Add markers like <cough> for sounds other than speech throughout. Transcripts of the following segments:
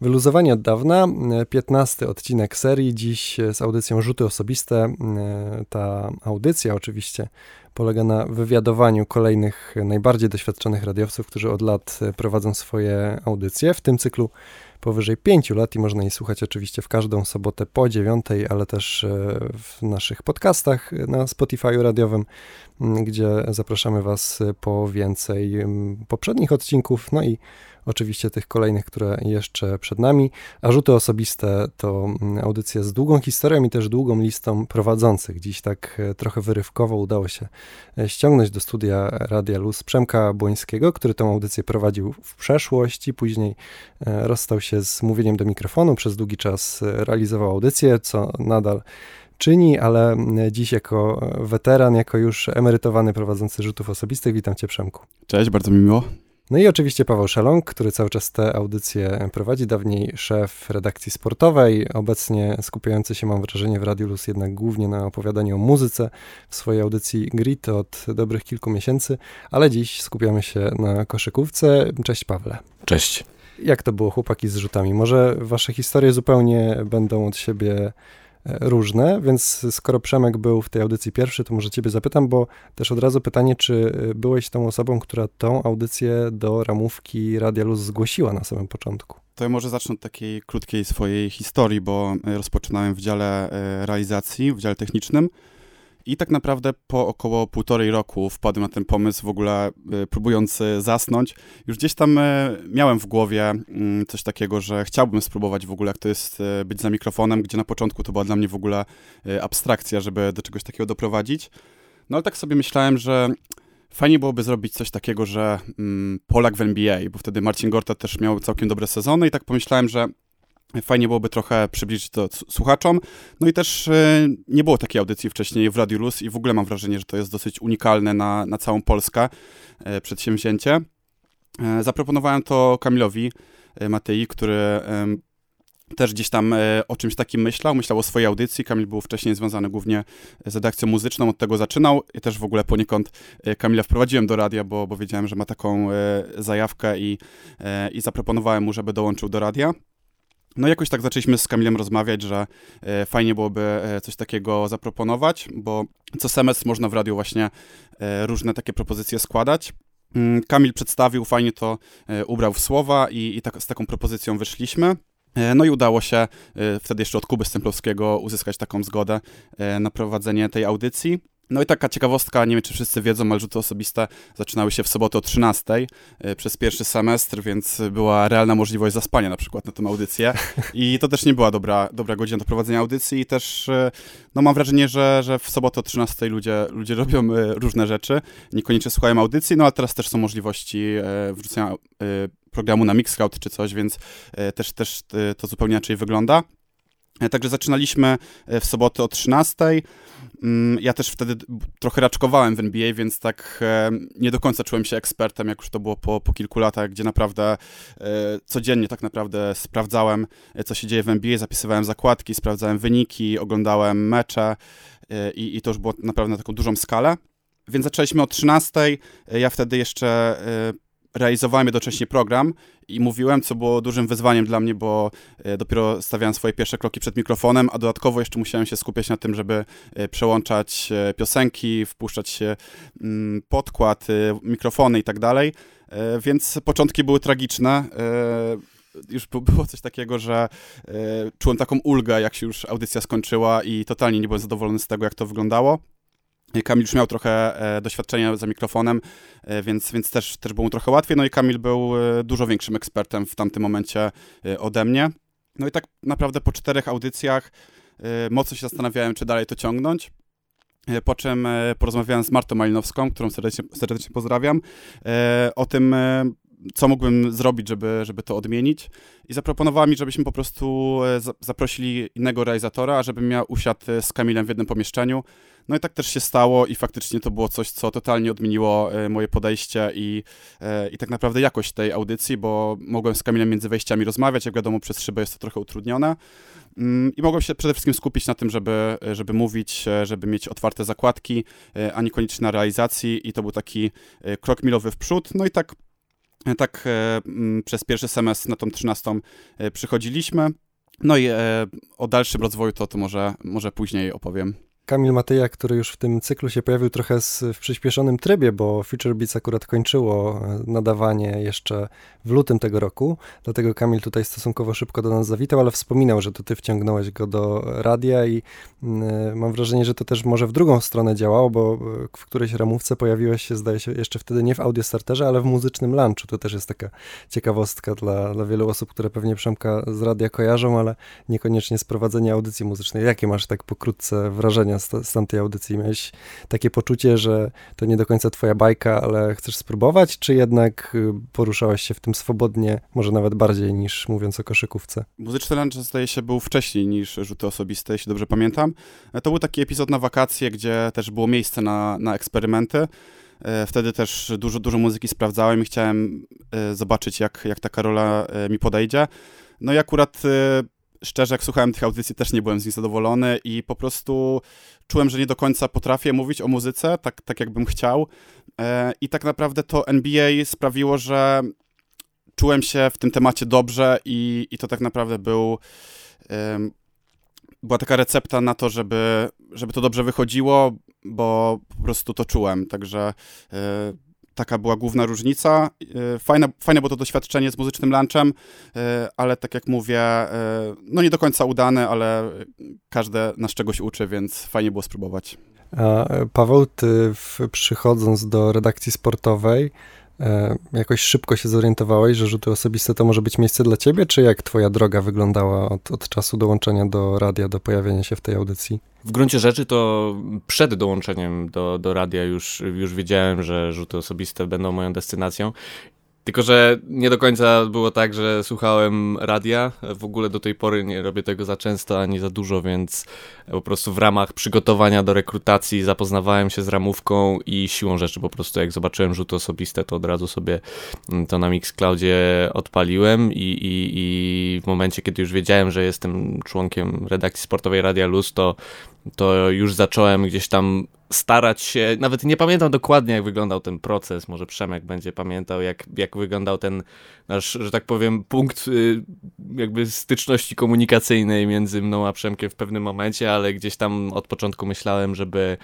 Wyluzowanie od dawna, 15 odcinek serii, dziś z audycją Rzuty Osobiste. Ta audycja oczywiście polega na wywiadowaniu kolejnych najbardziej doświadczonych radiowców, którzy od lat prowadzą swoje audycje. W tym cyklu powyżej 5 lat i można jej słuchać oczywiście w każdą sobotę po 9, ale też w naszych podcastach na Spotify radiowym, gdzie zapraszamy Was po więcej poprzednich odcinków, no i oczywiście tych kolejnych, które jeszcze przed nami. A rzuty osobiste to mm, audycja z długą historią i też długą listą prowadzących. Dziś tak e, trochę wyrywkowo udało się e, ściągnąć do studia Radia Luz Przemka Błońskiego, który tę audycję prowadził w przeszłości, później e, rozstał się z mówieniem do mikrofonu, przez długi czas realizował audycję, co nadal czyni, ale dziś jako weteran, jako już emerytowany prowadzący rzutów osobistych, witam Cię Przemku. Cześć, bardzo mi miło. No i oczywiście Paweł Szelong, który cały czas tę audycję prowadzi, dawniej szef redakcji sportowej, obecnie skupiający się, mam wrażenie, w Radiu Luz jednak głównie na opowiadaniu o muzyce w swojej audycji Grit od dobrych kilku miesięcy, ale dziś skupiamy się na koszykówce. Cześć Pawle. Cześć. Jak to było chłopaki z rzutami? Może wasze historie zupełnie będą od siebie różne, więc skoro Przemek był w tej audycji pierwszy, to może ciebie zapytam, bo też od razu pytanie, czy byłeś tą osobą, która tą audycję do ramówki Radia Luz zgłosiła na samym początku? To ja może zacznę od takiej krótkiej swojej historii, bo rozpoczynałem w dziale e, realizacji, w dziale technicznym. I tak naprawdę po około półtorej roku wpadłem na ten pomysł, w ogóle y, próbując y, zasnąć. Już gdzieś tam y, miałem w głowie mm, coś takiego, że chciałbym spróbować w ogóle, jak to jest być za mikrofonem, gdzie na początku to była dla mnie w ogóle abstrakcja, żeby do czegoś takiego doprowadzić. No ale tak sobie myślałem, że fajnie byłoby zrobić coś takiego, że mm, Polak w NBA, bo wtedy Marcin Gorta też miał całkiem dobre sezony i tak pomyślałem, że Fajnie byłoby trochę przybliżyć to słuchaczom. No i też e, nie było takiej audycji wcześniej w Radiu Luz i w ogóle mam wrażenie, że to jest dosyć unikalne na, na całą Polskę e, przedsięwzięcie. E, zaproponowałem to Kamilowi Matei, który też gdzieś tam o czymś takim myślał, myślał o swojej audycji. Kamil był wcześniej związany głównie z redakcją muzyczną, od tego zaczynał. I też w ogóle poniekąd Kamila wprowadziłem do radia, bo, bo wiedziałem, że ma taką zajawkę i, i zaproponowałem mu, żeby dołączył do radia. No jakoś tak zaczęliśmy z Kamilem rozmawiać, że e, fajnie byłoby e, coś takiego zaproponować, bo co semestr można w radiu właśnie e, różne takie propozycje składać. Mm, Kamil przedstawił, fajnie to ubrał w słowa i, i tak, z taką propozycją wyszliśmy. No i udało się wtedy jeszcze od Kuby Stemplowskiego uzyskać taką zgodę na prowadzenie tej audycji. No i taka ciekawostka, nie wiem czy wszyscy wiedzą, ale rzuty osobiste zaczynały się w sobotę o 13 e, przez pierwszy semestr, więc była realna możliwość zaspania na przykład na tę audycję i to też nie była dobra, dobra godzina do prowadzenia audycji i też e, no mam wrażenie, że, że w sobotę o 13 ludzie, ludzie <laughs> robią e, różne rzeczy, niekoniecznie słuchają audycji, no ale teraz też są możliwości wrzucenia programu na Mixcloud czy coś, więc też, też to zupełnie inaczej wygląda. Także zaczynaliśmy w sobotę o 13. Mm, ja też wtedy trochę raczkowałem w NBA, więc tak e, nie do końca czułem się ekspertem, jak już to było po, po kilku latach, gdzie naprawdę e, codziennie tak naprawdę sprawdzałem, e, co się dzieje w NBA, zapisywałem zakładki, sprawdzałem wyniki, oglądałem mecze i, i to już było naprawdę na taką dużą skalę. Więc zaczęliśmy o 13. Ja wtedy jeszcze realizowałem jednocześnie program i mówiłem, co było dużym wyzwaniem dla mnie, bo e, dopiero stawiałem swoje pierwsze kroki przed mikrofonem, a dodatkowo jeszcze musiałem się skupiać na tym, żeby e, przełączać e, piosenki, wpuszczać się mm, podkład, mikrofony i tak dalej. Więc początki były tragiczne już było coś takiego, że czułem taką ulgę, jak się już audycja skończyła i totalnie nie byłem zadowolony z tego, jak to wyglądało. Kamil już miał trochę e, doświadczenia za mikrofonem, e, więc, więc też, też było mu trochę łatwiej. No i Kamil był e, dużo większym ekspertem w tamtym momencie ode mnie. No i tak naprawdę po czterech audycjach mocno się zastanawiałem, czy dalej to ciągnąć. Po czym porozmawiałem z Martą Malinowską, którą serdecznie, serdecznie pozdrawiam, o tym, co mógłbym zrobić, żeby, żeby to odmienić. I zaproponowała mi, żebyśmy po prostu zaprosili innego realizatora, żebym ja usiadł z Kamilem w jednym pomieszczeniu. No i tak też się stało i faktycznie to było coś, co totalnie odmieniło e, moje podejście i, e, i tak naprawdę jakość tej audycji, bo mogłem z Kamilem między wejściami rozmawiać, jak wiadomo przez szybę jest to trochę utrudnione. Mm, i mogłem się przede wszystkim skupić na tym, żeby, żeby mówić, e, żeby mieć otwarte zakładki, a niekoniecznie na realizacji. I to był taki krok milowy w przód, no i tak Tak przez pierwszy semestr na tą 13 przychodziliśmy. No i o dalszym rozwoju to, to może, może później opowiem. Kamil Matyja, który już w tym cyklu się pojawił trochę z, w przyspieszonym trybie, bo Future Beats akurat kończyło e, nadawanie jeszcze w lutym tego roku, dlatego Kamil tutaj stosunkowo szybko do nas zawitał, ale wspominał, że to ty wciągnąłeś go do radia i y, mam wrażenie, że to też może w drugą stronę działało, bo e, w którejś ramówce pojawiłeś się, zdaje się, jeszcze wtedy nie w Audio Starterze, ale w muzycznym lunchu. To też jest taka ciekawostka dla, dla wielu osób, które pewnie Przemka z radia kojarzą, ale niekoniecznie z prowadzenia audycji muzycznej. Jakie masz tak pokrótce wrażenia z, z tamtej audycji? Miałeś takie poczucie, że to nie do końca twoja bajka, ale chcesz spróbować, czy jednak y, poruszałeś się w tym swobodnie, może nawet bardziej niż mówiąc o koszykówce? Muzyczny lunch zdaje się był wcześniej niż rzuty osobiste, jeśli dobrze pamiętam. E, to był taki epizod na wakacje, gdzie też było miejsce na, na eksperymenty. E, wtedy też dużo, dużo muzyki sprawdzałem i chciałem e, zobaczyć, jak, jak taka rola mi podejdzie. No i akurat szczerze, jak słuchałem tych audycji, też nie byłem z nich zadowolony i po prostu czułem, że nie do końca potrafię mówić o muzyce, tak, tak jakbym chciał. E, I tak naprawdę to NBA sprawiło, że czułem się w tym temacie dobrze i, i to tak naprawdę był. Była taka recepta na to, żeby, żeby to dobrze wychodziło, bo po prostu to czułem. Także e, taka była główna różnica. E, fajne, fajne było to doświadczenie z muzycznym lunchem, e, ale tak jak mówię, e, no nie do końca udane, ale każde nas czegoś uczy, więc fajnie było spróbować. Paweł, ty w, przychodząc do redakcji sportowej, jakoś szybko się zorientowałeś, że rzuty osobiste to może być miejsce dla ciebie, czy jak twoja droga wyglądała od, od czasu dołączenia do radia, do pojawienia się w tej audycji? W gruncie rzeczy to przed dołączeniem do, do radia już, już wiedziałem, że rzuty osobiste będą moją destynacją tylko, że nie do końca było tak, że słuchałem radia. W ogóle do tej pory nie robię tego za często ani za dużo, więc po prostu w ramach przygotowania do rekrutacji zapoznawałem się z ramówką i siłą rzeczy po prostu jak zobaczyłem rzuty osobiste, to od razu sobie to na Mixcloudzie odpaliłem i, i, i w momencie, kiedy już wiedziałem, że jestem członkiem redakcji sportowej Radia Luz, to, to już zacząłem gdzieś tam starać się, nawet nie pamiętam dokładnie jak wyglądał ten proces, może Przemek będzie pamiętał jak, jak wyglądał ten nasz, że tak powiem, punkt y, jakby styczności komunikacyjnej między mną a Przemkiem w pewnym momencie, ale gdzieś tam od początku myślałem, żeby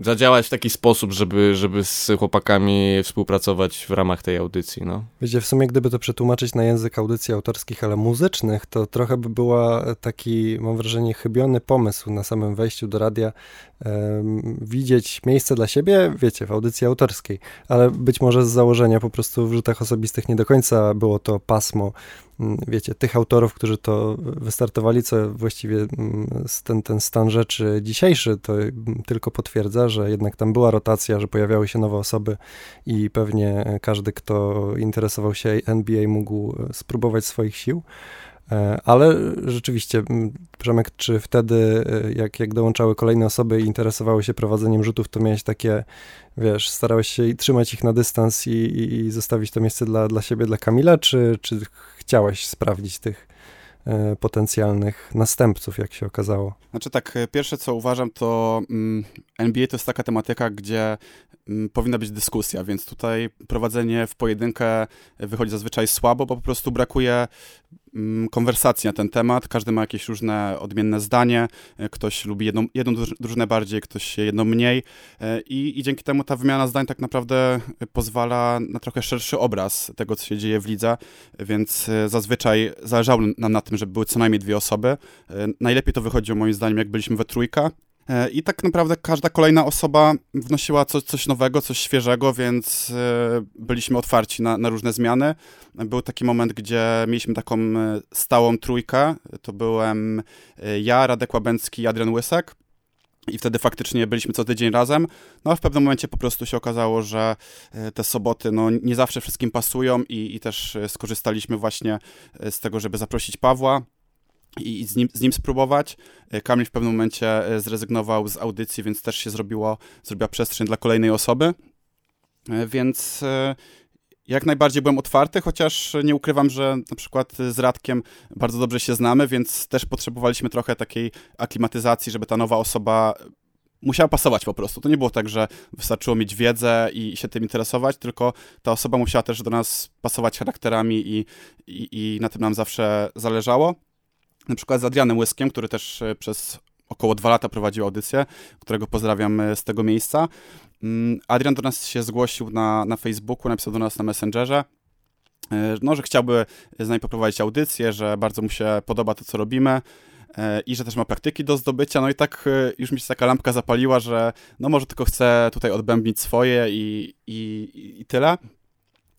zadziałać w taki sposób, żeby, żeby z chłopakami współpracować w ramach tej audycji. No. Wiecie, w sumie gdyby to przetłumaczyć na język audycji autorskich, ale muzycznych, to trochę by była taki, mam wrażenie, chybiony pomysł na samym wejściu do radia, um, widzieć miejsce dla siebie, wiecie, w audycji autorskiej, ale być może z założenia po prostu w rzutach osobistych nie do końca było to pasmo wiecie, tych autorów, którzy to wystartowali, co właściwie mm, ten, ten stan rzeczy dzisiejszy to mm, tylko potwierdza, że jednak tam była rotacja, że pojawiały się nowe osoby i pewnie każdy, kto interesował się NBA mógł e, spróbować swoich sił. E, ale rzeczywiście, Przemek, czy wtedy, e, jak, jak dołączały kolejne osoby i interesowały się prowadzeniem rzutów, to miałeś takie, wiesz, starałeś się trzymać ich na dystans i, i, i zostawić to miejsce dla, dla siebie, dla Kamila, czy, czy chciałeś sprawdzić tych e, potencjalnych następców, jak się okazało? Znaczy tak, pierwsze co uważam to mm, NBA to jest taka tematyka, gdzie powinna być dyskusja, więc tutaj prowadzenie w pojedynkę wychodzi zazwyczaj słabo, bo po prostu brakuje Mm, konwersacji na ten temat. Każdy ma jakieś różne odmienne zdanie. E, ktoś lubi jedną, jedną drużynę bardziej, ktoś jedną mniej. E, I, I dzięki temu ta wymiana zdań tak naprawdę pozwala na trochę szerszy obraz tego, co się dzieje w lidze, więc e, zazwyczaj zależało nam na tym, żeby były co najmniej dwie osoby. Najlepiej to wychodziło moim zdaniem, jak byliśmy we trójkę, E, I tak naprawdę każda kolejna osoba wnosiła coś, coś nowego, coś świeżego, więc e, byliśmy otwarci na, na, różne zmiany. Był taki moment, gdzie mieliśmy taką e, stałą trójkę. To byłem ja, Radek Łabęcki i Adrian Łysek. I wtedy faktycznie byliśmy co tydzień razem, no a w pewnym momencie po prostu się okazało, że te soboty no, nie zawsze wszystkim pasują i, i też skorzystaliśmy właśnie z tego, żeby zaprosić Pawła, i z nim, z nim spróbować. E, Kamil w pewnym momencie e, zrezygnował z audycji, więc też się zrobiło, zrobiła przestrzeń dla kolejnej osoby. E, więc jak najbardziej byłem otwarty, chociaż nie ukrywam, że na przykład z Radkiem bardzo dobrze się znamy, więc też potrzebowaliśmy trochę takiej aklimatyzacji, żeby ta nowa osoba musiała pasować po prostu. To nie było tak, że wystarczyło mieć wiedzę i się tym interesować, tylko ta osoba musiała też do nas pasować charakterami i, i, i na tym nam zawsze zależało. Na przykład z Adrianem Łyskiem, który też e, przez około dwa lata prowadził audycję, którego pozdrawiam e, z tego miejsca. Mm, Adrian do nas się zgłosił na, na Facebooku, napisał do nas na Messengerze, e, no, że chciałby z nami poprowadzić audycję, że bardzo mu się podoba to, co robimy i że też ma praktyki do zdobycia, no i tak już mi się taka lampka zapaliła, że no może tylko chcę tutaj odbębnić swoje i, i, i tyle.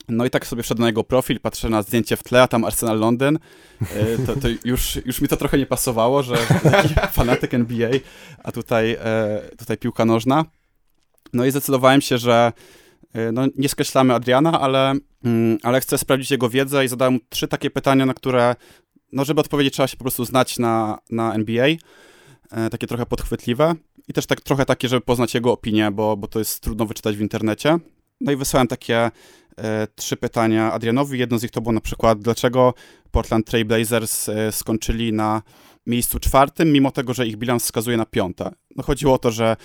No i tak sobie wszedłem na jego profil, patrzę na zdjęcie w tle, a tam Arsenal Londyn. E, to, to już, już mi to trochę nie pasowało, że <laughs> fanatyk NBA, a tutaj, e, tutaj piłka nożna. No i zdecydowałem się, że e, no, nie skreślamy Adriana, ale, mm, ale chcę sprawdzić jego wiedzę i zadałem mu trzy takie pytania, na które, no żeby odpowiedzieć, trzeba się po prostu znać na, na NBA. Takie trochę podchwytliwe i też tak trochę takie, żeby poznać jego opinię, bo, bo to jest trudno wyczytać w internecie. No i wysłałem takie trzy pytania Adrianowi. Jedno z nich to było na przykład, dlaczego Portland Trail Blazers e, skończyli na miejscu czwartym, mimo tego, że ich bilans wskazuje na piąte. No chodziło o to, że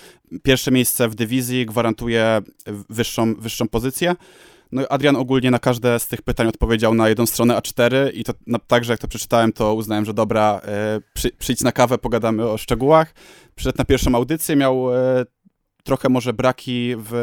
pierwsze miejsce w dywizji gwarantuje wyższą, wyższą pozycję. No Adrian ogólnie na każde z tych pytań odpowiedział na jedną stronę A4 i to także jak to przeczytałem, to uznałem, że dobra, e, przy, przyjdź na kawę, pogadamy o szczegółach. Przyszedł na pierwszą audycję, miał e, trochę może braki w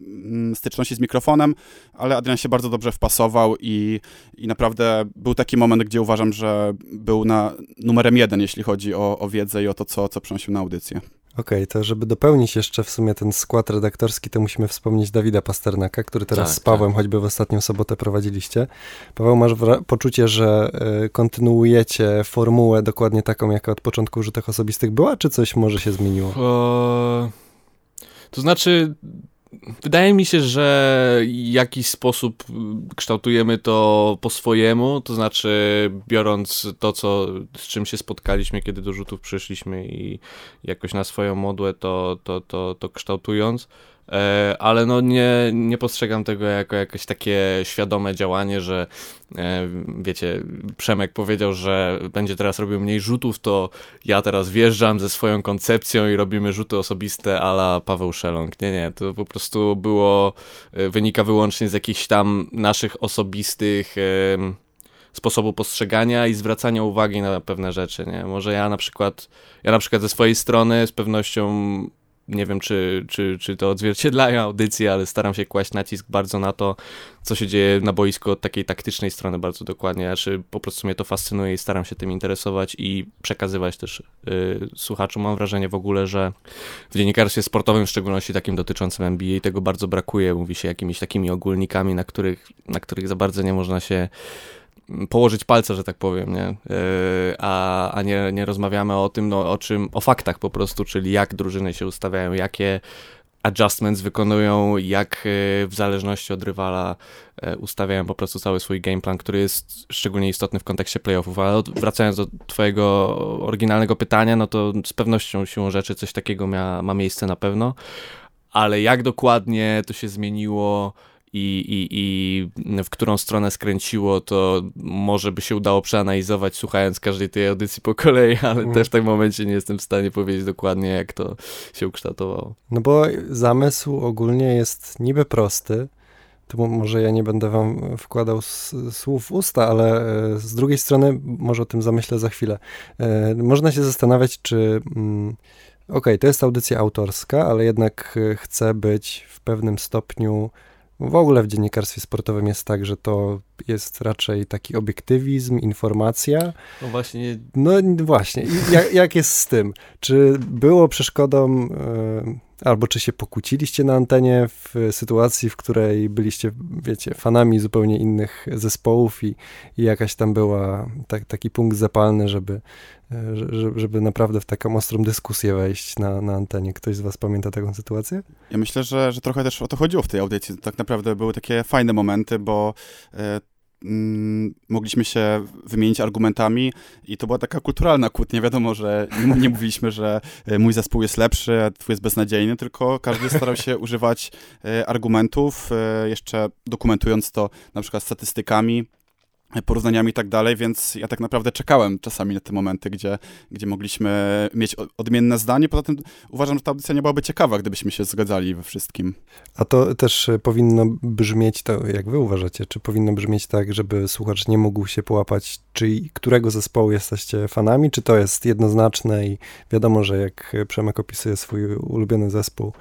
mm, styczności z mikrofonem, ale Adrian się bardzo dobrze wpasował i, i naprawdę był taki moment, gdzie uważam, że był na numerem jeden, jeśli chodzi o, o wiedzę i o to, co, co przynosił na audycję. Okej, okay, to żeby dopełnić jeszcze w sumie ten skład redaktorski, to musimy wspomnieć Dawida Pasternaka, który teraz tak, z Pawłem tak. choćby w ostatnią sobotę prowadziliście. Paweł, masz poczucie, że y, kontynuujecie formułę dokładnie taką, jaka od początku użytych osobistych była, czy coś może się zmieniło? To znaczy, wydaje mi się, że w jakiś sposób kształtujemy to po swojemu, to znaczy biorąc to, co, z czym się spotkaliśmy, kiedy do rzutów przyszliśmy i jakoś na swoją modłę to, to, to, to kształtując. E, ale no nie, nie postrzegam tego jako jakieś takie świadome działanie, że e, wiecie, Przemek powiedział, że będzie teraz robił mniej rzutów, to ja teraz wjeżdżam ze swoją koncepcją i robimy rzuty osobiste ala Paweł Szelong. Nie, nie, to po prostu było, e, wynika wyłącznie z jakichś tam naszych osobistych sposobu postrzegania i zwracania uwagi na pewne rzeczy, nie? Może ja na przykład, ja na przykład ze swojej strony z pewnością nie wiem, czy, czy, czy to odzwierciedlają audycje, ale staram się kłaść nacisk bardzo na to, co się dzieje na boisku od takiej taktycznej strony bardzo dokładnie. Znaczy, po prostu mnie to fascynuje i staram się tym interesować i przekazywać też yy, słuchaczom. Mam wrażenie w ogóle, że w dziennikarstwie sportowym, w szczególności takim dotyczącym NBA, tego bardzo brakuje. Mówi się jakimiś takimi ogólnikami, na których, na których za bardzo nie można się położyć palce, że tak powiem, nie? E, a, a nie, nie rozmawiamy o tym, no, o czym, o faktach po prostu, czyli jak drużyny się ustawiają, jakie adjustments wykonują, jak e, w zależności od rywala e, ustawiają po prostu cały swój gameplan, który jest szczególnie istotny w kontekście playoffów. Ale wracając do twojego oryginalnego pytania, no to z pewnością siłą rzeczy coś takiego ma, ma miejsce na pewno, ale jak dokładnie to się zmieniło, i, i, i w którą stronę skręciło, to może by się udało przeanalizować, słuchając każdej tej audycji po kolei, <laughs> ale mm. też w tym momencie nie jestem w stanie powiedzieć dokładnie, jak to się ukształtowało. No bo zamysł ogólnie jest niby prosty, to może ja nie będę wam wkładał słów w usta, ale e, z drugiej strony, może o tym zamyślę za chwilę. E, można się zastanawiać, czy. Mm, Okej, okay, to jest audycja autorska, ale jednak e, chcę być w pewnym stopniu w ogóle w dziennikarstwie sportowym jest tak, że to jest raczej taki obiektywizm, informacja. No właśnie. No właśnie. Jak, jak jest z tym? Czy było przeszkodą, e, albo czy się pokłóciliście na antenie w sytuacji, w której byliście, wiecie, fanami zupełnie innych zespołów i, i jakaś tam była tak, taki punkt zapalny, żeby, e, żeby naprawdę w taką ostrą dyskusję wejść na, na antenie. Ktoś z was pamięta taką sytuację? Ja myślę, że, że trochę też o to chodziło w tej audycji. Tak naprawdę były takie fajne momenty, bo e, mogliśmy się wymienić argumentami i to była taka kulturalna kłótnia. Wiadomo, że nie, nie mówiliśmy, że e, mój zespół jest lepszy, a twój jest beznadziejny, tylko każdy starał się używać e, argumentów, e, jeszcze dokumentując to na przykład statystykami, porównaniami i tak dalej, więc ja tak naprawdę czekałem czasami na te momenty, gdzie, gdzie mogliśmy mieć odmienne zdanie. Poza tym uważam, że ta audycja nie byłaby ciekawa, gdybyśmy się zgadzali we wszystkim. A to też powinno brzmieć, to jak wy uważacie, czy powinno brzmieć tak, żeby słuchacz nie mógł się połapać, czy którego zespołu jesteście fanami, czy to jest jednoznaczne i wiadomo, że jak Przemek opisuje swój ulubiony zespół,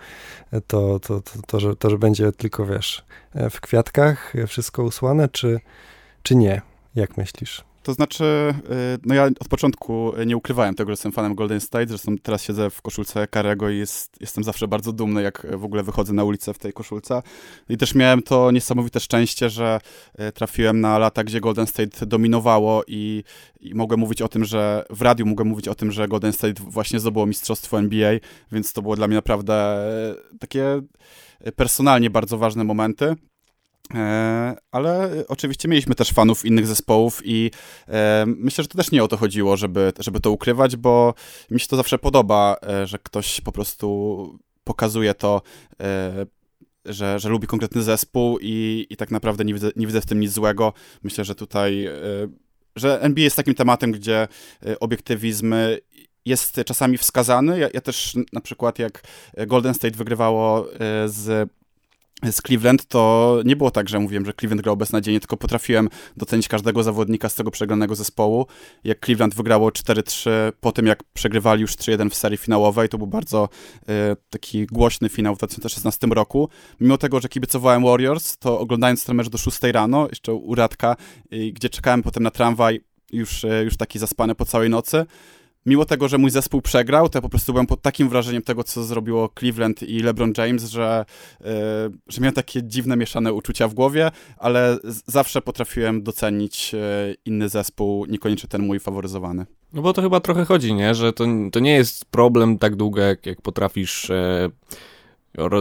to, to, to, to, że, to że będzie tylko, wiesz, w kwiatkach wszystko usłane, czy czy nie? Jak myślisz? To znaczy, y, no ja od początku nie ukrywałem tego, że jestem fanem Golden State, zresztą teraz siedzę w koszulce Karego i jest, jestem zawsze bardzo dumny, jak w ogóle wychodzę na ulicę w tej koszulce. I też miałem to niesamowite szczęście, że y, trafiłem na lata, gdzie Golden State dominowało i, i mogłem mówić o tym, że w radiu mogłem mówić o tym, że Golden State właśnie zdobyło mistrzostwo NBA, więc to było dla mnie naprawdę takie personalnie bardzo ważne momenty. E, ale oczywiście mieliśmy też fanów innych zespołów i e, myślę, że to też nie o to chodziło, żeby, żeby to ukrywać, bo mi się to zawsze podoba, e, że ktoś po prostu pokazuje to, że, że lubi konkretny zespół i, i tak naprawdę nie widzę, nie widzę w tym nic złego. Myślę, że tutaj, że NBA jest takim tematem, gdzie obiektywizm jest czasami wskazany. Ja, ja też na przykład jak Golden State wygrywało z z Cleveland, to nie było tak, że mówiłem, że Cleveland grał beznadziejnie, tylko potrafiłem docenić każdego zawodnika z tego przegranego zespołu. Jak Cleveland wygrało 4-3 po tym, jak przegrywali już 3-1 w serii finałowej, to był bardzo e, taki głośny finał w 2016 roku. Mimo tego, że kibicowałem Warriors, to oglądając ten mecz do 6 rano, jeszcze u Radka, gdzie czekałem potem na tramwaj, już, e, już taki zaspany po całej nocy, mimo tego, że mój zespół przegrał, to ja po prostu byłem pod takim wrażeniem tego, co zrobiło Cleveland i LeBron James, że, yy, że miałem takie dziwne, mieszane uczucia w głowie, ale zawsze potrafiłem docenić yy, inny zespół, niekoniecznie ten mój faworyzowany. No bo to chyba trochę chodzi, nie? Że to, to nie jest problem tak długo, jak, jak potrafisz... Yy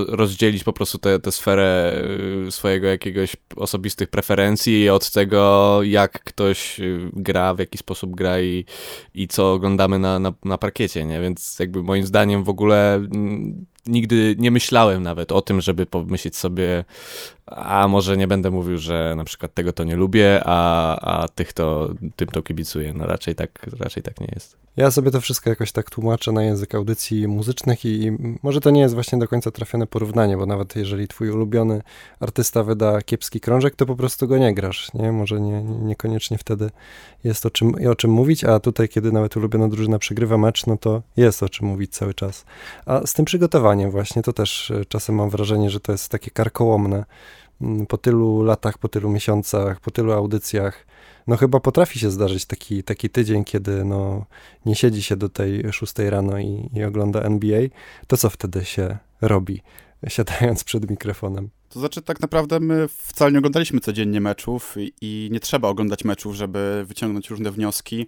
rozdzielić po prostu tę sferę y, swojego jakiegoś osobistych preferencji od tego, jak ktoś y, gra, w jaki sposób gra i, i co oglądamy na, na, na parkiecie, nie? Więc jakby moim zdaniem w ogóle mm, nigdy nie myślałem nawet o tym, żeby pomyśleć sobie, a może nie będę mówił, że na przykład tego to nie lubię, a, a tych to, tym to kibicuję. No raczej tak, raczej tak nie jest. Ja sobie to wszystko jakoś tak tłumaczę na język audycji muzycznych i, może to nie jest właśnie do końca trafione porównanie, bo nawet jeżeli twój ulubiony artysta wyda kiepski krążek, to po prostu go nie grasz, nie? Może nie, niekoniecznie wtedy jest o czym, o czym mówić, a tutaj, kiedy nawet ulubiona drużyna przegrywa mecz, no to jest o czym mówić cały czas. A z tym przygotowaniem właśnie, to też e, czasem mam wrażenie, że to jest takie karkołomne. Mm, po tylu latach, po tylu miesiącach, po tylu audycjach, no chyba potrafi się zdarzyć taki, taki tydzień, kiedy no, nie siedzi się do tej szóstej rano i, i ogląda NBA, to co wtedy się robi, siadając przed mikrofonem? To znaczy, tak naprawdę my wcale nie oglądaliśmy codziennie meczów i, nie trzeba oglądać meczów, żeby wyciągnąć różne wnioski.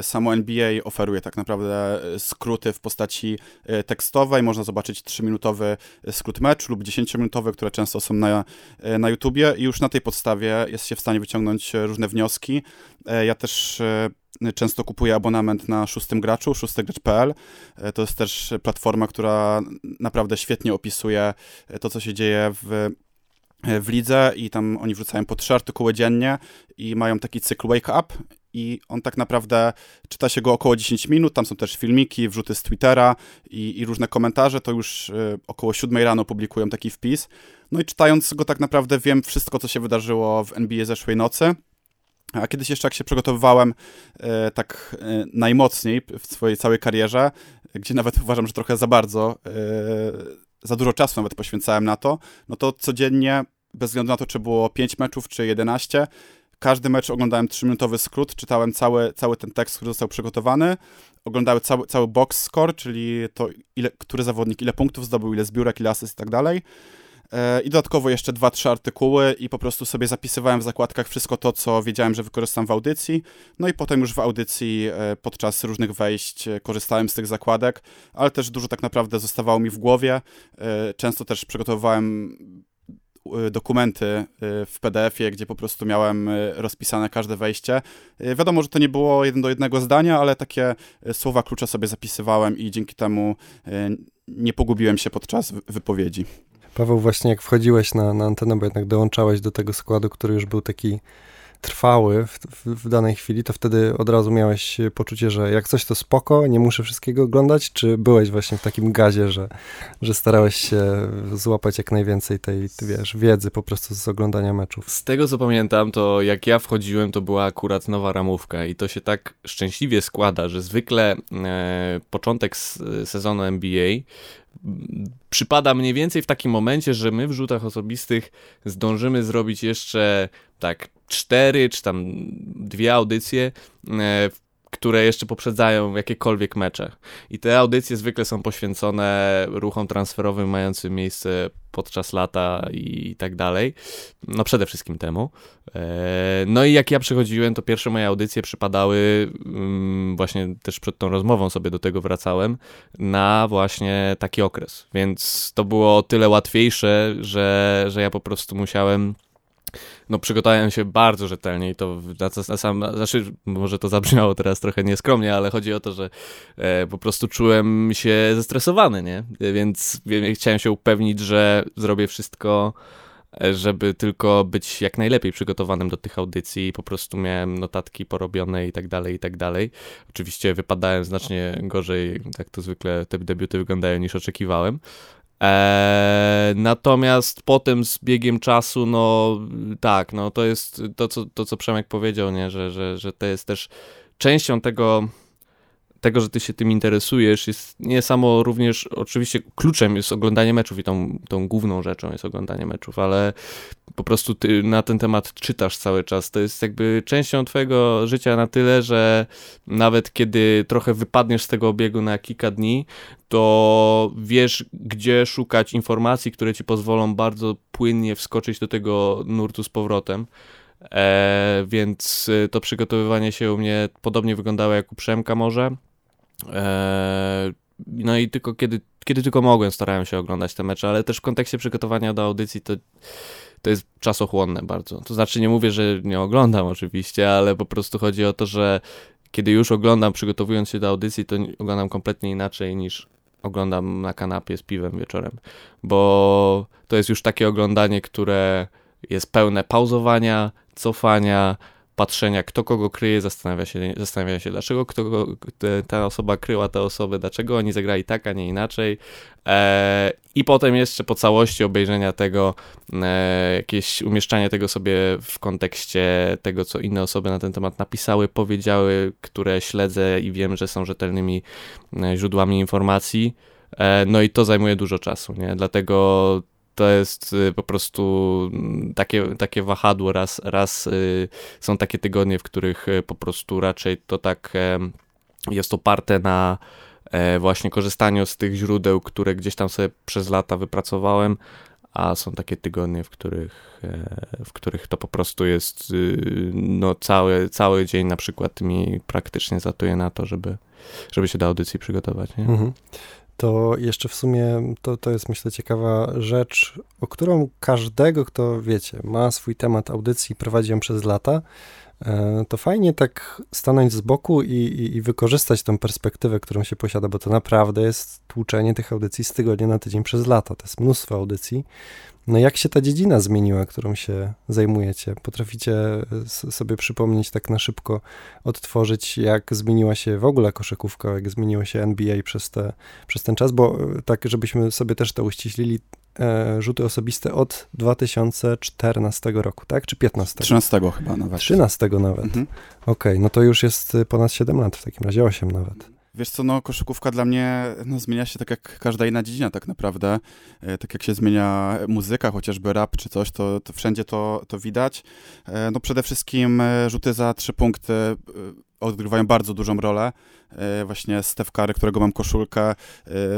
Y, samo NBA oferuje tak naprawdę y, skróty w postaci y, tekstowej. Można zobaczyć 3-minutowy skrót meczu lub 10-minutowy, które często są na, na YouTubie i już na tej podstawie jest się w stanie wyciągnąć różne wnioski. Ja też często kupuję abonament na szóstym graczu, szóstygracz.pl. E, to jest też platforma, która naprawdę świetnie opisuje e, to, co się dzieje w w lidze i tam oni wrzucają po trzy artykuły dziennie i mają taki cykl Wake Up i on tak naprawdę czyta się go około 10 minut, tam są też filmiki, wrzuty z Twittera i, i różne komentarze, to już około 7 rano publikują taki wpis. No i czytając go tak naprawdę wiem wszystko, co się wydarzyło w NBA zeszłej nocy. A kiedyś jeszcze jak się przygotowywałem e, tak e, najmocniej w swojej całej karierze, gdzie nawet <laughs> uważam, że trochę za bardzo, e, za dużo czasu nawet poświęcałem na to, no to codziennie, bez względu na to, czy było 5 meczów, czy 11, każdy mecz oglądałem 3-minutowy skrót, czytałem cały, cały ten tekst, który został przygotowany, oglądałem cały, cały box score, czyli to, ile, który zawodnik ile punktów zdobył, ile zbiórek, ile asyst i tak dalej. E, I dodatkowo jeszcze dwa, trzy artykuły i po prostu sobie zapisywałem w zakładkach wszystko to, co wiedziałem, że wykorzystam w audycji. No i potem już w audycji e, podczas różnych wejść e, korzystałem z tych zakładek, ale też dużo tak naprawdę zostawało mi w głowie. Często też przygotowywałem dokumenty w PDF-ie, gdzie po prostu miałem rozpisane każde wejście. Wiadomo, że to nie było jeden do jednego zdania, ale takie słowa klucze sobie zapisywałem i dzięki temu nie pogubiłem się podczas wypowiedzi. Paweł, właśnie jak wchodziłeś na, na antenę, bo jednak dołączałeś do tego składu, który już był taki trwały w, w, w, danej chwili, to wtedy od razu miałeś poczucie, że jak coś to spoko, nie muszę wszystkiego oglądać, czy byłeś właśnie w takim gazie, że, że starałeś się złapać jak najwięcej tej, wiesz, wiedzy po prostu z oglądania meczów? Z tego co pamiętam, to jak ja wchodziłem, to była akurat nowa ramówka i to się tak szczęśliwie składa, że zwykle e, początek sezonu NBA przypada mniej więcej w takim momencie, że my w rzutach osobistych zdążymy zrobić jeszcze tak cztery czy tam dwie audycje, e, które jeszcze poprzedzają jakiekolwiek mecze. I te audycje zwykle są poświęcone ruchom transferowym mającym miejsce podczas lata i tak dalej. No przede wszystkim temu. E, no i jak ja przychodziłem, to pierwsze moje audycje przypadały, mm, właśnie też przed tą rozmową sobie do tego wracałem, na właśnie taki okres. Więc to było o tyle łatwiejsze, że, że ja po prostu musiałem no przygotowałem się bardzo rzetelnie i to na, sam, znaczy może to zabrzmiało teraz trochę nieskromnie, ale chodzi o to, że e, po prostu czułem się zestresowany, nie? Więc chciałem się upewnić, że zrobię wszystko, e, żeby tylko być jak najlepiej przygotowanym do tych audycji po prostu miałem notatki porobione i tak dalej, i tak dalej. Oczywiście wypadałem znacznie gorzej, tak to zwykle te debiuty wyglądają niż oczekiwałem, Eee, natomiast potem z biegiem czasu, no tak, no to jest to, co, to, co Przemek powiedział, nie? Że, że, że to jest też częścią tego tego, że ty się tym interesujesz, jest nie samo również, oczywiście kluczem jest oglądanie meczów i tą, tą główną rzeczą jest oglądanie meczów, ale po prostu ty na ten temat czytasz cały czas. To jest jakby częścią twojego życia na tyle, że nawet kiedy trochę wypadniesz z tego obiegu na kilka dni, to wiesz, gdzie szukać informacji, które ci pozwolą bardzo płynnie wskoczyć do tego nurtu z powrotem. E, więc to przygotowywanie się u mnie podobnie wyglądało jak u Przemka może. Eee, no i tylko kiedy, kiedy tylko mogłem, starałem się oglądać te mecze, ale też w kontekście przygotowania do audycji to, to jest czasochłonne bardzo. To znaczy, nie mówię, że nie oglądam oczywiście, ale po prostu chodzi o to, że kiedy już oglądam, przygotowując się do audycji, to oglądam kompletnie inaczej niż oglądam na kanapie z piwem wieczorem, bo to jest już takie oglądanie, które jest pełne pauzowania, cofania, patrzenia, kto kogo kryje, zastanawia się, zastanawia się dlaczego kto, ta osoba kryła tę osobę, dlaczego oni zagrali tak, a nie inaczej. E, I potem jeszcze po całości obejrzenia tego, e, jakieś umieszczanie tego sobie w kontekście tego, co inne osoby na ten temat napisały, powiedziały, które śledzę i wiem, że są rzetelnymi e, źródłami informacji. E, no i to zajmuje dużo czasu, nie? Dlatego to jest y, po prostu mm, takie, takie wahadło. Raz, raz y, są takie tygodnie, w których y, po prostu raczej to tak jest oparte na e, właśnie korzystaniu z tych źródeł, które gdzieś tam sobie przez lata wypracowałem, a są takie tygodnie, w których, e, w których to po prostu jest no, cały, cały dzień na przykład mi praktycznie zatuje na to, żeby, żeby się do audycji przygotować. Nie? Mhm to jeszcze w sumie to, to jest myślę ciekawa rzecz, o którą każdego, kto wiecie, ma swój temat audycji, prowadzi ją przez lata, to fajnie tak stanąć z boku i, i, i, wykorzystać tą perspektywę, którą się posiada, bo to naprawdę jest tłuczenie tych audycji z tygodnia na tydzień przez lata. To jest mnóstwo audycji. No jak się ta dziedzina zmieniła, którą się zajmujecie? Potraficie sobie przypomnieć tak na szybko, odtworzyć, jak zmieniła się w ogóle koszykówka, jak zmieniło się NBA przez, te, przez ten czas, bo e, tak, żebyśmy sobie też to uściślili, e, rzuty osobiste od 2014 roku, tak? Czy 15? 13 chyba nawet. 13 nawet. Mhm. Okej, okay, no to już jest ponad 7 lat, w takim razie 8 nawet. Wiesz co, no koszykówka dla mnie no, zmienia się tak jak każda inna dziedzina tak naprawdę. E, tak jak się zmienia muzyka, chociażby rap czy coś, to, to wszędzie to, to widać. E, no przede wszystkim e, rzuty za trzy punkty e, odgrywają bardzo dużą rolę. E, właśnie Steph Curry, którego mam koszulkę, e,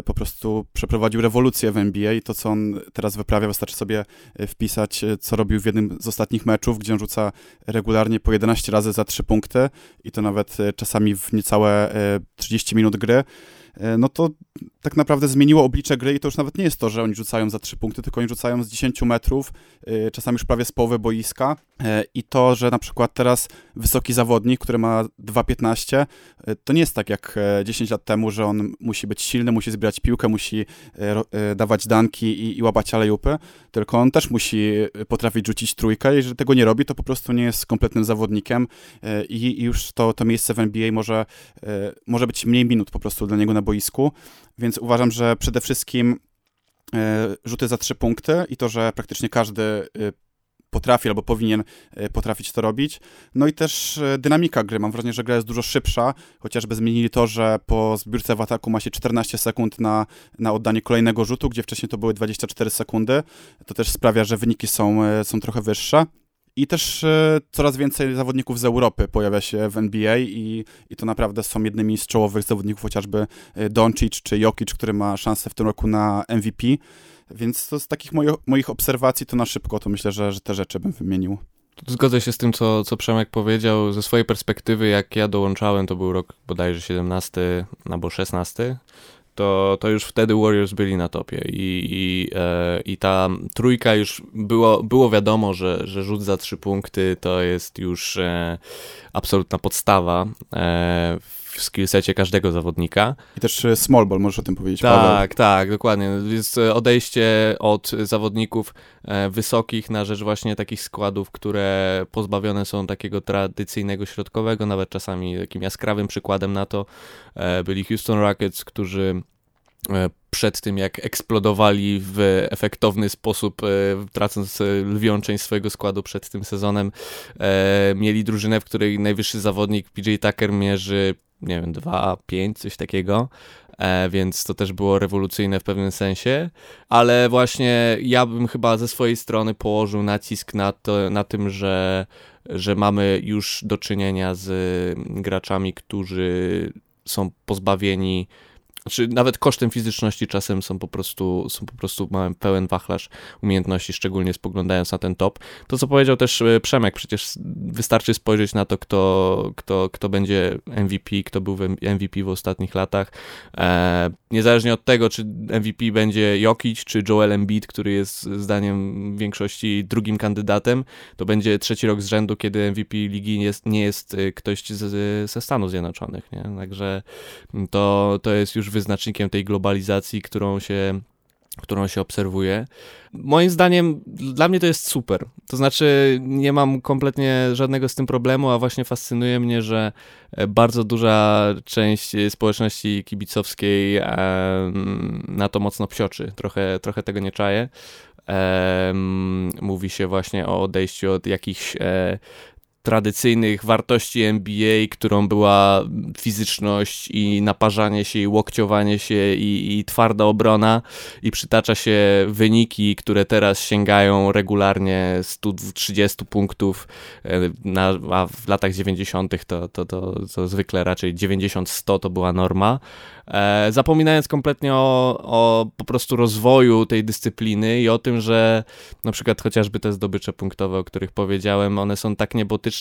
po prostu przeprowadził rewolucję w NBA i to, co on teraz wyprawia, wystarczy sobie e, wpisać, co robił w jednym z ostatnich meczów, gdzie on rzuca regularnie po 11 razy za 3 punkty i to nawet czasami w niecałe 30 minut gry. E, no to tak naprawdę zmieniło oblicze gry i to już nawet nie jest to, że oni rzucają za trzy punkty, tylko oni rzucają z 10 metrów, e, czasami już prawie z połowy boiska. I to, że na przykład teraz wysoki zawodnik, który ma 2,15, to nie jest tak jak 10 lat temu, że on musi być silny, musi zbierać piłkę, musi dawać danki i, i łapać alejupy, tylko on też musi potrafić rzucić trójkę i jeżeli tego nie robi, to po prostu nie jest kompletnym zawodnikiem i, i już to, to miejsce w NBA może, może być mniej minut po prostu dla niego na boisku, więc uważam, że przede wszystkim e, rzuty za trzy punkty i to, że praktycznie każdy e, potrafi albo powinien e, potrafić to robić. No i też dynamika gry. Mam wrażenie, że gra jest dużo szybsza, chociażby zmienili to, że po zbiórce w ataku ma się 14 sekund na, na oddanie kolejnego rzutu, gdzie wcześniej to były 24 sekundy. To też sprawia, że wyniki są, są trochę wyższe. I też e, coraz więcej zawodników z Europy pojawia się w NBA i, i to naprawdę są jednymi z czołowych zawodników, chociażby e, Doncic czy Jokic, który ma szansę w tym roku na MVP. Więc to z takich moich, moich obserwacji to na szybko, to myślę, że, że te rzeczy bym wymienił. Zgodzę się z tym, co, co Przemek powiedział. Ze swojej perspektywy, jak ja dołączałem, to był rok bodajże 17 albo 16 to, to już wtedy Warriors byli na topie i, i, e, i ta trójka już było, było wiadomo, że, że rzut za trzy punkty to jest już e, absolutna podstawa e, w skillsecie każdego zawodnika. I też e, small ball, możesz o tym powiedzieć, Tak, Paweł. tak, dokładnie. Jest odejście od zawodników e, wysokich na rzecz właśnie takich składów, które pozbawione są takiego tradycyjnego środkowego, nawet czasami takim jaskrawym przykładem na to e, byli Houston Rockets, którzy przed tym, jak eksplodowali w efektowny sposób, tracąc lwią część swojego składu przed tym sezonem, mieli drużynę, w której najwyższy zawodnik PJ Tucker mierzy nie wiem, 2, 5, coś takiego, e, więc to też było rewolucyjne w pewnym sensie, ale właśnie ja bym chyba ze swojej strony położył nacisk na, to, na tym, że, że mamy już do czynienia z graczami, którzy są pozbawieni czy nawet kosztem fizyczności czasem są po prostu, są po prostu mamy pełen wachlarz umiejętności, szczególnie spoglądając na ten top. To, co powiedział też e, Przemek, przecież wystarczy spojrzeć na to, kto, kto, kto będzie MVP, kto był MVP w ostatnich latach. E, niezależnie od tego, czy MVP będzie Jokic, czy Joel Embiid, który jest zdaniem większości drugim kandydatem, to będzie trzeci rok z rzędu, kiedy MVP ligi jest, nie jest e, ktoś z, ze Stanów Zjednoczonych, nie? Także to, to jest już wyznacznikiem tej globalizacji, którą się którą się obserwuje. Moim zdaniem, dla mnie to jest super. To znaczy, nie mam kompletnie żadnego z tym problemu, a właśnie fascynuje mnie, że e, bardzo duża część społeczności kibicowskiej e, na to mocno psioczy. Trochę, trochę tego nie czaję. E, mówi się właśnie o odejściu od jakichś tradycyjnych wartości NBA, którą była fizyczność i naparzanie się i łokciowanie się i, i, twarda obrona i przytacza się wyniki, które teraz sięgają regularnie 130 punktów, e, na, a w latach 90. To, to, to, to zwykle raczej 90-100 to była norma. E, zapominając kompletnie o, o po prostu rozwoju tej dyscypliny i o tym, że na przykład chociażby te zdobycze punktowe, o których powiedziałem, one są tak niebotyczne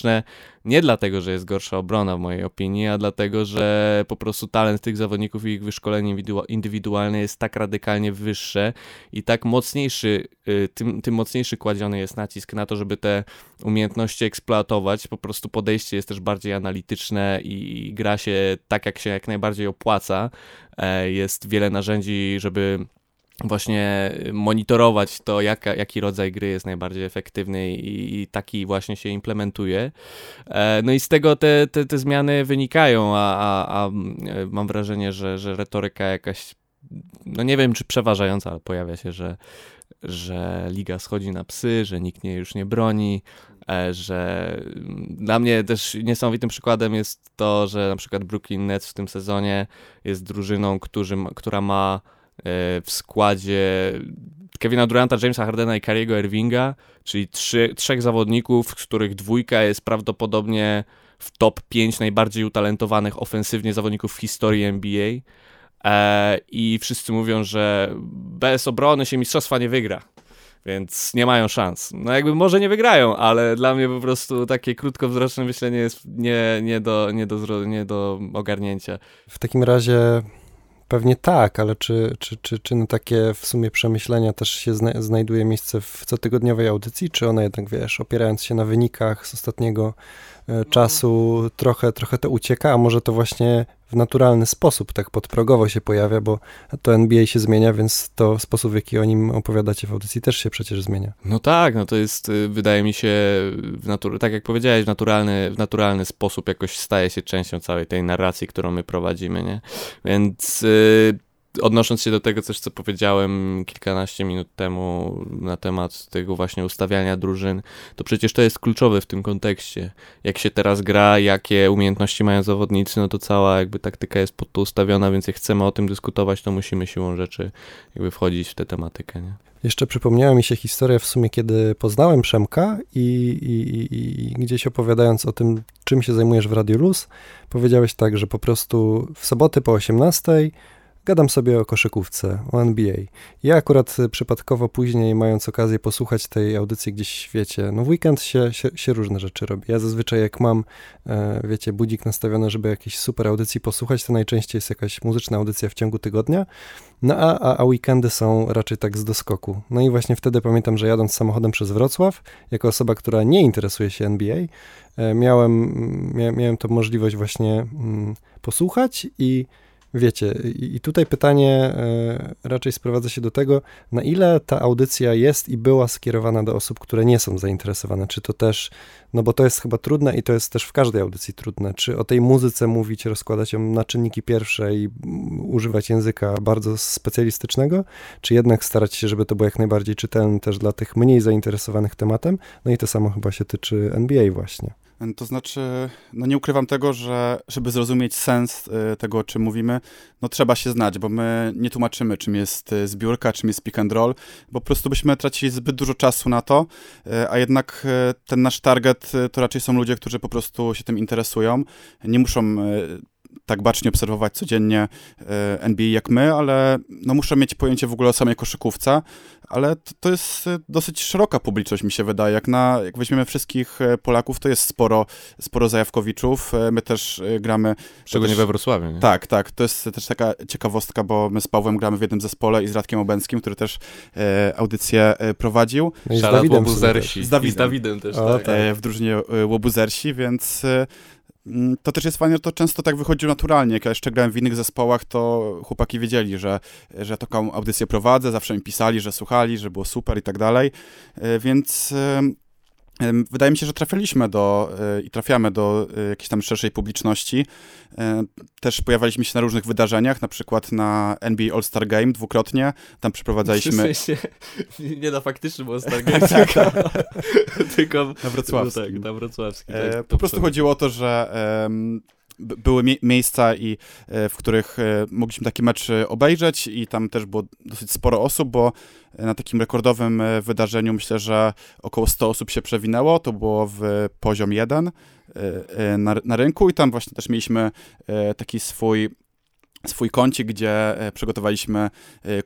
nie dlatego, że jest gorsza obrona w mojej opinii, a dlatego, że po prostu talent tych zawodników i ich wyszkolenie indywidualne jest tak radykalnie wyższe i tak mocniejszy, y, tym, tym mocniejszy kładziony jest nacisk na to, żeby te umiejętności eksploatować. Po prostu podejście jest też bardziej analityczne i gra się tak, jak się jak najbardziej opłaca. E, jest wiele narzędzi, żeby właśnie monitorować to, jaki rodzaj gry jest najbardziej efektywny i, i taki właśnie się implementuje. E, no i z tego te, te, te zmiany wynikają, a, a, a mam wrażenie, że, że retoryka jakaś, no nie wiem czy przeważająca, ale pojawia się, że, że liga schodzi na psy, że nikt nie już nie broni, e, że dla mnie też niesamowitym przykładem jest to, że na przykład Brooklyn Nets w tym sezonie jest drużyną, którzy, która ma E, w składzie Kevina Duranta, Jamesa Hardena i Kariego Irvinga, czyli trzy, trzech zawodników, z których dwójka jest prawdopodobnie w top 5 najbardziej utalentowanych ofensywnie zawodników w historii NBA. E, I wszyscy mówią, że bez obrony się mistrzostwa nie wygra więc nie mają szans. No jakby może nie wygrają, ale dla mnie po prostu takie krótkowzroczne myślenie jest nie, nie, do, nie, do, nie do ogarnięcia. W takim razie Pewnie tak, ale czy, czy, czy, czy no takie w sumie przemyślenia też się zna znajduje miejsce w cotygodniowej audycji, czy one jednak, wiesz, opierając się na wynikach z ostatniego e, no. czasu, trochę, trochę to ucieka, a może to właśnie w naturalny sposób, tak podprogowo się pojawia, bo to NBA się zmienia, więc to sposób, w jaki o nim opowiadacie w audycji też się przecież zmienia. No tak, no to jest, y, wydaje mi się, w natur- tak jak powiedziałeś, w naturalny, w naturalny sposób jakoś staje się częścią całej tej narracji, którą my prowadzimy, nie? Więc... Yy odnosząc się do tego coś, co powiedziałem kilkanaście minut temu na temat tego właśnie ustawiania drużyn, to przecież to jest kluczowe w tym kontekście. Jak się teraz gra, jakie umiejętności mają zawodnicy, no to cała jakby taktyka jest pod to ustawiona, więc jak chcemy o tym dyskutować, to musimy siłą rzeczy jakby wchodzić w tę tematykę, nie? Jeszcze przypomniała mi się historia w sumie, kiedy poznałem Przemka i, i, i, i, gdzieś opowiadając o tym, czym się zajmujesz w Radio Luz, powiedziałeś tak, że po prostu w soboty po 18 gadam sobie o koszykówce, o NBA. Ja akurat przypadkowo później, mając okazję posłuchać tej audycji gdzieś, wiecie, no w weekend się, się, się różne rzeczy robi. Ja zazwyczaj jak mam, e, wiecie, budzik nastawiony, żeby jakiejś super audycji posłuchać, to najczęściej jest jakaś muzyczna audycja w ciągu tygodnia, no a, a, a weekendy są raczej tak z doskoku. No i właśnie wtedy pamiętam, że jadąc samochodem przez Wrocław, jako osoba, która nie interesuje się NBA, e, miałem, mia, miałem to możliwość właśnie mm, posłuchać i Wiecie, i tutaj pytanie e, raczej sprowadza się do tego, na ile ta audycja jest i była skierowana do osób, które nie są zainteresowane. Czy to też, no bo to jest chyba trudne i to jest też w każdej audycji trudne. Czy o tej muzyce mówić, rozkładać ją na czynniki pierwsze i używać języka bardzo specjalistycznego, czy jednak starać się, żeby to było jak najbardziej czytelne też dla tych mniej zainteresowanych tematem? No i to samo chyba się tyczy NBA właśnie. To znaczy, no nie ukrywam tego, że żeby zrozumieć sens y, tego, o czym mówimy, no trzeba się znać, bo my nie tłumaczymy, czym jest y, zbiórka, czym jest pick and roll, bo po prostu byśmy tracili zbyt dużo czasu na to, y, a jednak ten nasz target to raczej są ludzie, którzy po prostu się tym interesują. Nie muszą tak bacznie obserwować codziennie e, NBA jak my, ale no muszę mieć pojęcie w ogóle o samej koszykówce, ale to, to jest e, dosyć szeroka publiczność, mi się wydaje. Jak, na, jak weźmiemy wszystkich e, Polaków, to jest sporo, sporo Zajawkowiczów. My też gramy... Szczególnie też, we Wrocławiu, nie? Tak, tak. To jest też taka ciekawostka, bo my z Pawłem gramy w jednym zespole i z Radkiem Obęckim, który też e, audycję prowadził. No i z Dawidem Łobuzersi. Z Dawidem. I z Dawidem też, o, tak. E, w drużynie Łobuzersi, więc to też jest fajne, że to często tak wychodzi naturalnie. Jak ja jeszcze grałem w innych zespołach, to chłopaki wiedzieli, że, że taką audycję prowadzę, zawsze mi pisali, że słuchali, że było super i tak dalej. E, więc Wydaje mi się, że trafiliśmy do e, i trafiamy do e, jakiejś tam szerszej publiczności. E, też pojawialiśmy się na różnych wydarzeniach, na przykład na NBA All-Star Game dwukrotnie. Tam przeprowadzaliśmy... W sensie, <laughs> nie na faktycznym All-Star <laughs> Game, tylko, tylko na wrocławskim. No tak, na wrocławskim. Tak, po prostu chodziło o to, że były mie miejsca, i, e, w których e, mogliśmy taki mecz e, obejrzeć i tam też było dosyć sporo osób, bo na takim rekordowym wydarzeniu myślę, że około 100 osób się przewinęło, to było w poziom 1 na, na rynku i tam właśnie też mieliśmy taki swój swój kącik, gdzie przygotowaliśmy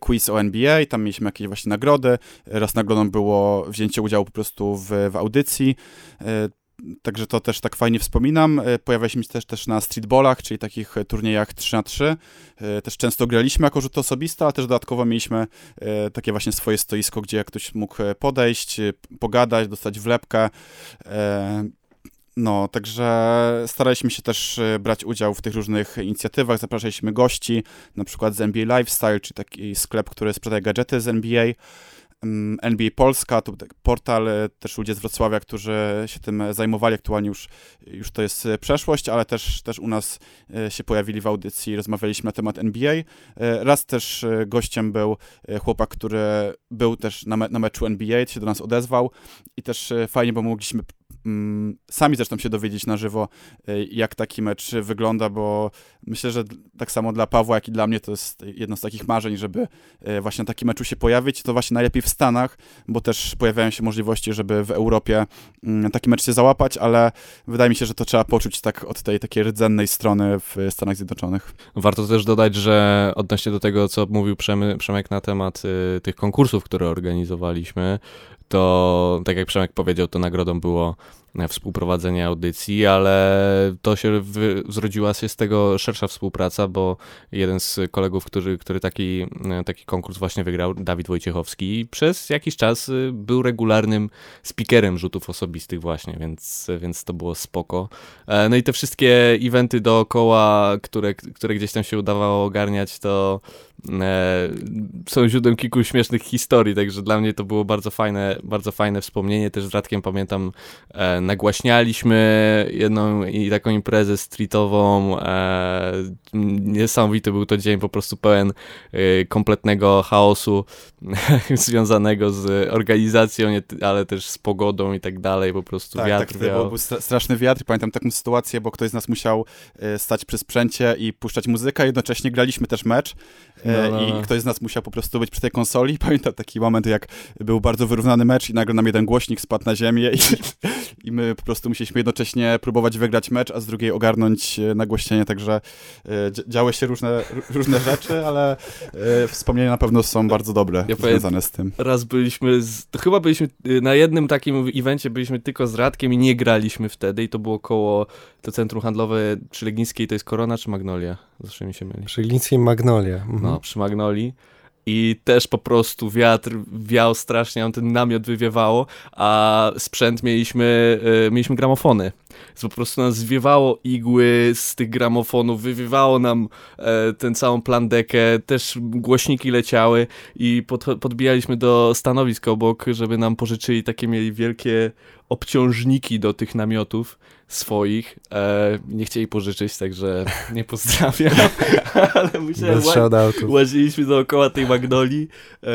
quiz o NBA tam mieliśmy jakieś właśnie nagrody. Raz nagrodą było wzięcie udziału po prostu w, w audycji. Także to też tak fajnie wspominam. E, pojawialiśmy się też, też na streetballach, czyli takich e, turniejach 3 na 3 e, Też często graliśmy jako rzut osobiste, ale też dodatkowo mieliśmy takie właśnie swoje stoisko, gdzie ktoś mógł podejść, pogadać, dostać wlepkę. No, także staraliśmy się też brać udział w tych różnych inicjatywach, zapraszaliśmy gości, na przykład z NBA Lifestyle, czy taki sklep, który sprzedaje gadżety z NBA. NBA Polska, to portal, e, też ludzie z Wrocławia, którzy się tym zajmowali, aktualnie już, już to jest e, przeszłość, ale też, też u nas e, się pojawili w audycji, rozmawialiśmy na temat NBA. Raz też gościem był chłopak, który był też na, me na meczu NBA, się do nas odezwał i też fajnie, bo mogliśmy sami zresztą się dowiedzieć na żywo, y, jak taki mecz wygląda, bo myślę, że tak samo dla Pawła, jak i dla mnie to jest jedno z takich marzeń, żeby y, właśnie na takim meczu się pojawić. To właśnie najlepiej w Stanach, bo też pojawiają się możliwości, żeby w Europie mm, taki mecz się załapać, ale wydaje mi się, że to trzeba poczuć tak od tej takiej rdzennej strony w Stanach Zjednoczonych. Warto też dodać, że odnośnie do tego, co mówił Przemek na temat y, tych konkursów, które organizowaliśmy, to tak jak Przemek powiedział, to nagrodą było współprowadzenia audycji, ale to się wy, zrodziła się z tego szersza współpraca, bo jeden z kolegów, który, który taki, taki konkurs właśnie wygrał, Dawid Wojciechowski, przez jakiś czas y, był regularnym speakerem rzutów osobistych właśnie, więc, więc to było spoko. E, no i te wszystkie eventy dookoła, które, które gdzieś tam się udawało ogarniać, to e, są źródłem kilku śmiesznych historii, także dla mnie to było bardzo fajne, bardzo fajne wspomnienie. Też z Radkiem pamiętam, e, nagłaśnialiśmy jedną i taką imprezę streetową. E, niesamowity był to dzień, po prostu pełen e, kompletnego chaosu <laughs> związanego z organizacją, nie, ale też z pogodą i tak dalej, po prostu tak, wiatr tak, wiał. Był straszny wiatr, pamiętam taką sytuację, bo ktoś z nas musiał e, stać przy sprzęcie i puszczać muzykę, jednocześnie graliśmy też mecz e, no, no, no. i ktoś z nas musiał po prostu być przy tej konsoli. <laughs> Pamiętam taki moment, jak był bardzo wyrównany mecz i nagle nam jeden głośnik spadł na ziemię i, <laughs> i my po prostu musieliśmy jednocześnie próbować wygrać mecz, a z drugiej ogarnąć e, nagłośnienie, także działy się różne, różne rzeczy, ale wspomnienia na pewno są bardzo dobre ja związane z tym. Raz byliśmy, z, to chyba byliśmy na jednym takim evencie, byliśmy tylko z Radkiem i nie graliśmy wtedy i to było koło to centrum handlowe przy Legnickiej, to jest Korona czy Magnolia? Zawsze mi się myli. Przy Legnickiej Magnolia. Mhm. No, przy Magnolii i też po prostu wiatr wiał strasznie, on ten namiot wywiewało, a sprzęt mieliśmy, y, mieliśmy gramofony. Więc po prostu nas zwiewało igły z tych gramofonów, wywiewało nam e, ten całą plandekę, też głośniki leciały i pod, podbijaliśmy do stanowisk obok, żeby nam pożyczyli takie mieli wielkie obciążniki do tych namiotów swoich. E, nie chcieli pożyczyć, także nie pozdrawiam. <laughs> Ale musiałem, łaziliśmy dookoła tej magnolii e,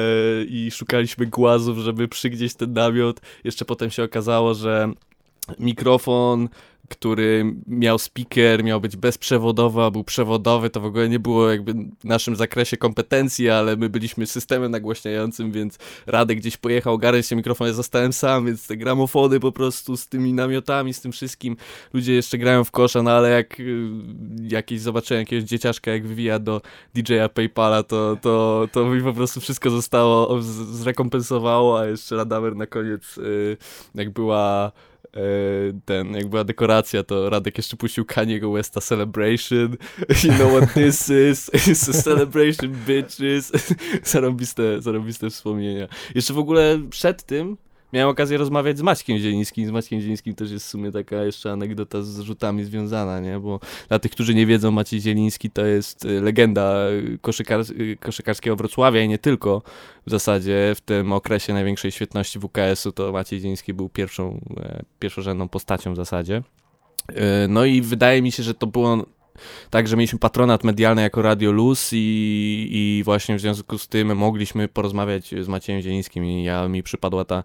i szukaliśmy głazów, żeby przygdzieś ten namiot. Jeszcze potem się okazało, że mikrofon który miał speaker, miał być bezprzewodowy, a był przewodowy, to w ogóle nie było jakby w naszym zakresie kompetencji, ale my byliśmy systemem nagłaśniającym, więc Radek gdzieś pojechał, ogarnąć się mikrofon, zostałem sam, więc te gramofony po prostu z tymi namiotami, z tym wszystkim, ludzie jeszcze grają w kosza, no ale jak y, jakieś zobaczyłem jakiegoś dzieciaszka, jak wywija do DJ-a Paypala, to, to, to mi po prostu wszystko zostało, zrekompensowało, a jeszcze Radamer na koniec, y, jak była ten, jak była dekoracja, to Radek jeszcze puścił Kanye'ego Westa Celebration. <laughs> You know what this is? <laughs> It's a celebration, bitches. <laughs> zarobiste, zarobiste wspomnienia. Jeszcze w ogóle przed tym miałem okazję rozmawiać z Maćkiem Zielińskim. Z Maćkiem Zielińskim też jest w sumie taka jeszcze anegdota z rzutami związana, nie? Bo dla tych, którzy nie wiedzą, Maciej Zieliński to jest y, legenda koszykar y, koszykarskiego Wrocławia i nie tylko. W zasadzie w tym okresie największej świetności WKS-u to Maciej Zieliński był pierwszą, e, pierwszorzędną postacią w zasadzie. No i wydaje mi się, że to było Także mieliśmy patronat medialny jako Radio Luz i, i właśnie w związku z tym mogliśmy porozmawiać z Maciejem Zielińskim i ja mi przypadła ta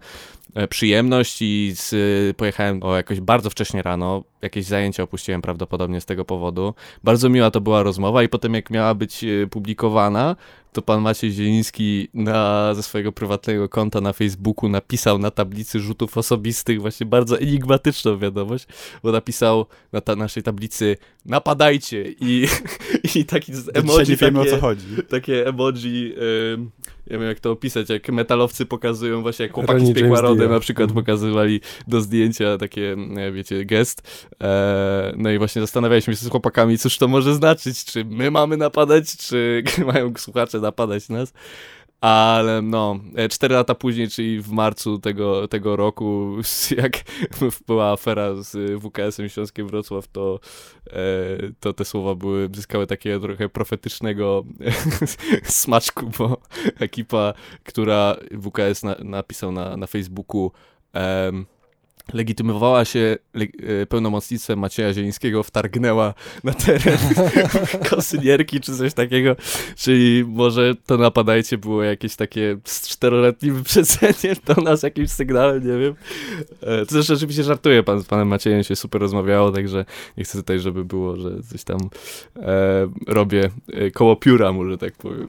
e, przyjemność i z, pojechałem o jakoś bardzo wcześnie rano, jakieś zajęcia opuściłem prawdopodobnie z tego powodu. Bardzo miła to była rozmowa i potem jak miała być e, publikowana, to pan Maciej Zieliński na, ze swojego prywatnego konta na Facebooku napisał na tablicy rzutów osobistych właśnie bardzo enigmatyczną wiadomość, bo napisał na ta naszej tablicy napadajcie i, <laughs> i taki emoji, nie wiemy takie, o co chodzi. Takie emoji, yy, nie wiem jak to opisać, jak metalowcy pokazują właśnie, jak chłopaki z Piekła Rodem na przykład mhm. pokazywali do zdjęcia takie, wiecie, gest. E, no i właśnie zastanawialiśmy się z chłopakami, cóż to może znaczyć, czy my mamy napadać, czy <laughs> mają słuchacze napadać nas. Ale no, e, cztery lata później, czyli w marcu tego, tego roku, <laughs> jak była afera z WKS-em Śląskiem Wrocław, to, e, to te słowa były, zyskały takiego trochę profetycznego <laughs> smaczku, bo ekipa, która WKS na, napisał na, na Facebooku um, legitymowała się le pełnomocnictwem Macieja Zielińskiego, wtargnęła na teren <laughs> kosynierki czy coś takiego, czyli może to napadajcie było jakieś takie z czteroletnim wyprzedzeniem do nas jakimś sygnałem, nie wiem. E, to zresztą oczywiście żartuję, pan, z panem Maciejem się super rozmawiało, także nie chcę tutaj, żeby było, że coś tam e, robię e, koło pióra, może tak powiem. <laughs>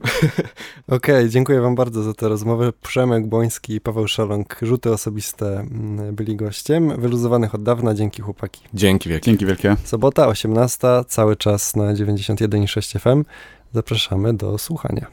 Okej, okay, dziękuję wam bardzo za tę rozmowę. Przemek Boński i Paweł Szaląg, rzuty osobiste mm, byli goście gościem, wyluzowanych od dawna, dzięki chłopaki. Dzięki wielkie. Dzięki wielkie. Sobota, 18, cały czas na 91,6 FM. Zapraszamy do słuchania.